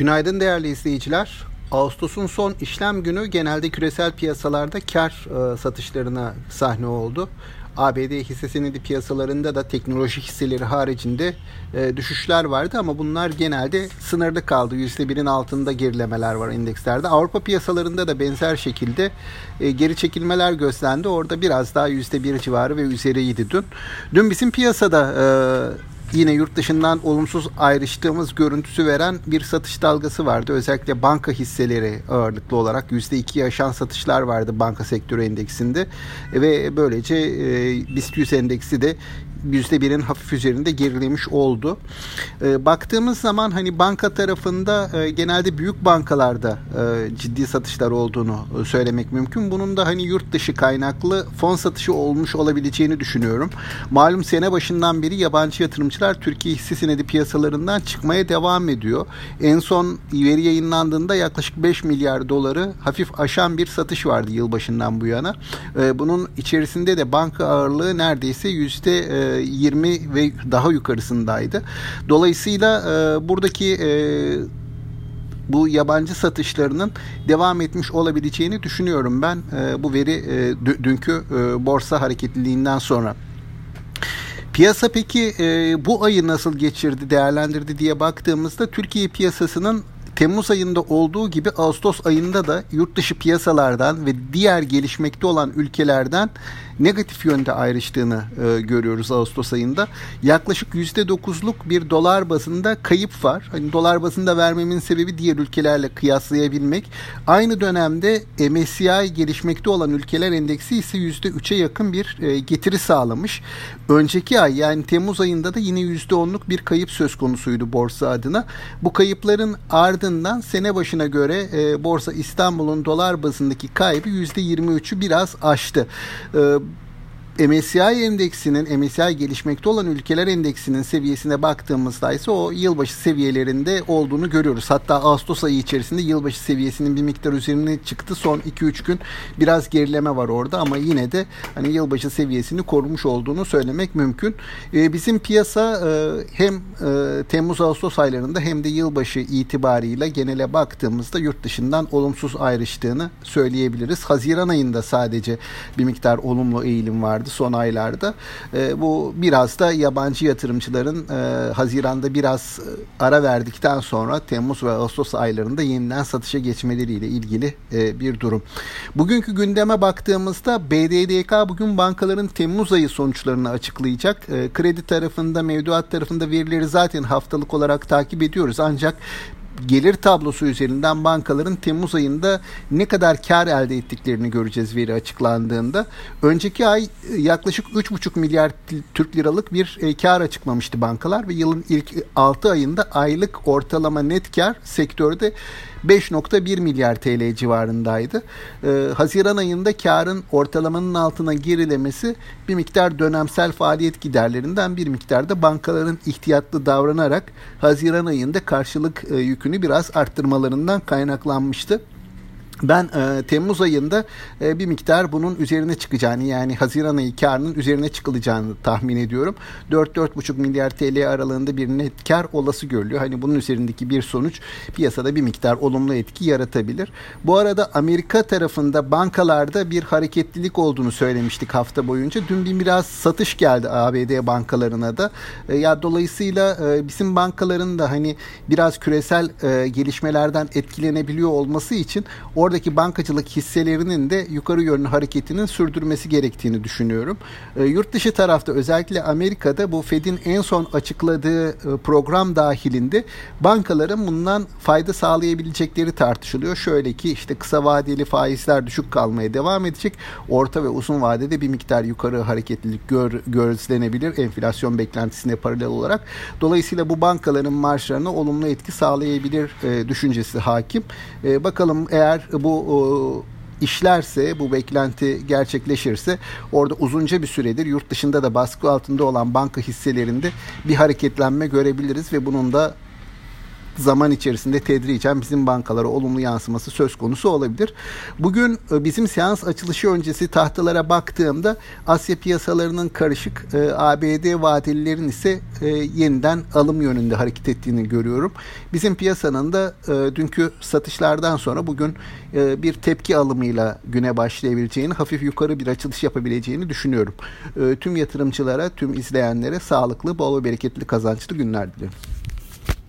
Günaydın değerli izleyiciler. Ağustos'un son işlem günü genelde küresel piyasalarda kar e, satışlarına sahne oldu. ABD hisse senedi piyasalarında da teknoloji hisseleri haricinde e, düşüşler vardı ama bunlar genelde sınırlı kaldı. %1'in altında gerilemeler var endekslerde. Avrupa piyasalarında da benzer şekilde e, geri çekilmeler gözlendi. Orada biraz daha %1 civarı ve üzeriydi dün. Dün bizim piyasada e, yine yurt dışından olumsuz ayrıştığımız görüntüsü veren bir satış dalgası vardı. Özellikle banka hisseleri ağırlıklı olarak %2 aşan satışlar vardı banka sektörü endeksinde ve böylece e, BIST 100 endeksi de %1'in hafif üzerinde gerilemiş oldu. E, baktığımız zaman hani banka tarafında e, genelde büyük bankalarda e, ciddi satışlar olduğunu e, söylemek mümkün. Bunun da hani yurt dışı kaynaklı fon satışı olmuş olabileceğini düşünüyorum. Malum sene başından beri yabancı yatırımcılar Türkiye hisse senedi piyasalarından çıkmaya devam ediyor. En son veri yayınlandığında yaklaşık 5 milyar doları hafif aşan bir satış vardı yılbaşından bu yana. E, bunun içerisinde de banka ağırlığı neredeyse yüzde 20 ve daha yukarısındaydı. Dolayısıyla e, buradaki e, bu yabancı satışlarının devam etmiş olabileceğini düşünüyorum ben e, bu veri e, dünkü e, borsa hareketliliğinden sonra. Piyasa peki e, bu ayı nasıl geçirdi, değerlendirdi diye baktığımızda Türkiye piyasasının Temmuz ayında olduğu gibi Ağustos ayında da yurt dışı piyasalardan ve diğer gelişmekte olan ülkelerden negatif yönde ayrıştığını e, görüyoruz Ağustos ayında. Yaklaşık %9'luk bir dolar bazında kayıp var. Hani dolar bazında vermemin sebebi diğer ülkelerle kıyaslayabilmek. Aynı dönemde MSCI gelişmekte olan ülkeler endeksi ise %3'e yakın bir e, getiri sağlamış. Önceki ay yani Temmuz ayında da yine %10'luk bir kayıp söz konusuydu borsa adına. Bu kayıpların ardından sene başına göre e, Borsa İstanbul'un dolar bazındaki kaybı %23'ü biraz aştı. E, MSCI endeksinin, MSCI gelişmekte olan ülkeler endeksinin seviyesine baktığımızda ise o yılbaşı seviyelerinde olduğunu görüyoruz. Hatta Ağustos ayı içerisinde yılbaşı seviyesinin bir miktar üzerine çıktı. Son 2-3 gün biraz gerileme var orada ama yine de hani yılbaşı seviyesini korumuş olduğunu söylemek mümkün. Ee, bizim piyasa e, hem e, Temmuz-Ağustos aylarında hem de yılbaşı itibarıyla genele baktığımızda yurt dışından olumsuz ayrıştığını söyleyebiliriz. Haziran ayında sadece bir miktar olumlu eğilim vardı son aylarda. E, bu biraz da yabancı yatırımcıların e, Haziran'da biraz e, ara verdikten sonra Temmuz ve Ağustos aylarında yeniden satışa geçmeleriyle ilgili e, bir durum. Bugünkü gündeme baktığımızda BDDK bugün bankaların Temmuz ayı sonuçlarını açıklayacak. E, kredi tarafında, mevduat tarafında verileri zaten haftalık olarak takip ediyoruz. Ancak gelir tablosu üzerinden bankaların Temmuz ayında ne kadar kar elde ettiklerini göreceğiz veri açıklandığında. Önceki ay e, yaklaşık 3,5 milyar Türk liralık bir e, kar açıklamıştı bankalar ve yılın ilk 6 ayında aylık ortalama net kar sektörde 5.1 milyar TL civarındaydı. Ee, Haziran ayında karın ortalamanın altına gerilemesi bir miktar dönemsel faaliyet giderlerinden bir miktarda bankaların ihtiyatlı davranarak Haziran ayında karşılık e, yükünü biraz arttırmalarından kaynaklanmıştı. Ben e, Temmuz ayında e, bir miktar bunun üzerine çıkacağını yani Haziran ayı karının üzerine çıkılacağını tahmin ediyorum. 4-4,5 milyar TL aralığında bir net kar olası görülüyor. Hani bunun üzerindeki bir sonuç piyasada bir miktar olumlu etki yaratabilir. Bu arada Amerika tarafında bankalarda bir hareketlilik olduğunu söylemiştik hafta boyunca. Dün bir biraz satış geldi ABD bankalarına da. E, ya dolayısıyla e, bizim bankaların da hani biraz küresel e, gelişmelerden etkilenebiliyor olması için orada oradaki bankacılık hisselerinin de yukarı yönlü hareketinin sürdürmesi gerektiğini düşünüyorum. E, yurt dışı tarafta özellikle Amerika'da bu Fed'in en son açıkladığı e, program dahilinde bankaların bundan fayda sağlayabilecekleri tartışılıyor. Şöyle ki işte kısa vadeli faizler düşük kalmaya devam edecek. Orta ve uzun vadede bir miktar yukarı hareketlilik gör, gözlenebilir enflasyon beklentisine paralel olarak. Dolayısıyla bu bankaların marjlarına olumlu etki sağlayabilir e, düşüncesi hakim. E, bakalım eğer bu işlerse, bu beklenti gerçekleşirse orada uzunca bir süredir yurt dışında da baskı altında olan banka hisselerinde bir hareketlenme görebiliriz ve bunun da zaman içerisinde tedricen bizim bankalara olumlu yansıması söz konusu olabilir. Bugün e, bizim seans açılışı öncesi tahtalara baktığımda Asya piyasalarının karışık, e, ABD vadelilerin ise e, yeniden alım yönünde hareket ettiğini görüyorum. Bizim piyasanın da dünkü satışlardan sonra bugün bir tepki alımıyla güne başlayabileceğini, hafif yukarı bir açılış yapabileceğini düşünüyorum. Tüm yatırımcılara, tüm izleyenlere sağlıklı, bol ve bereketli kazançlı günler diliyorum.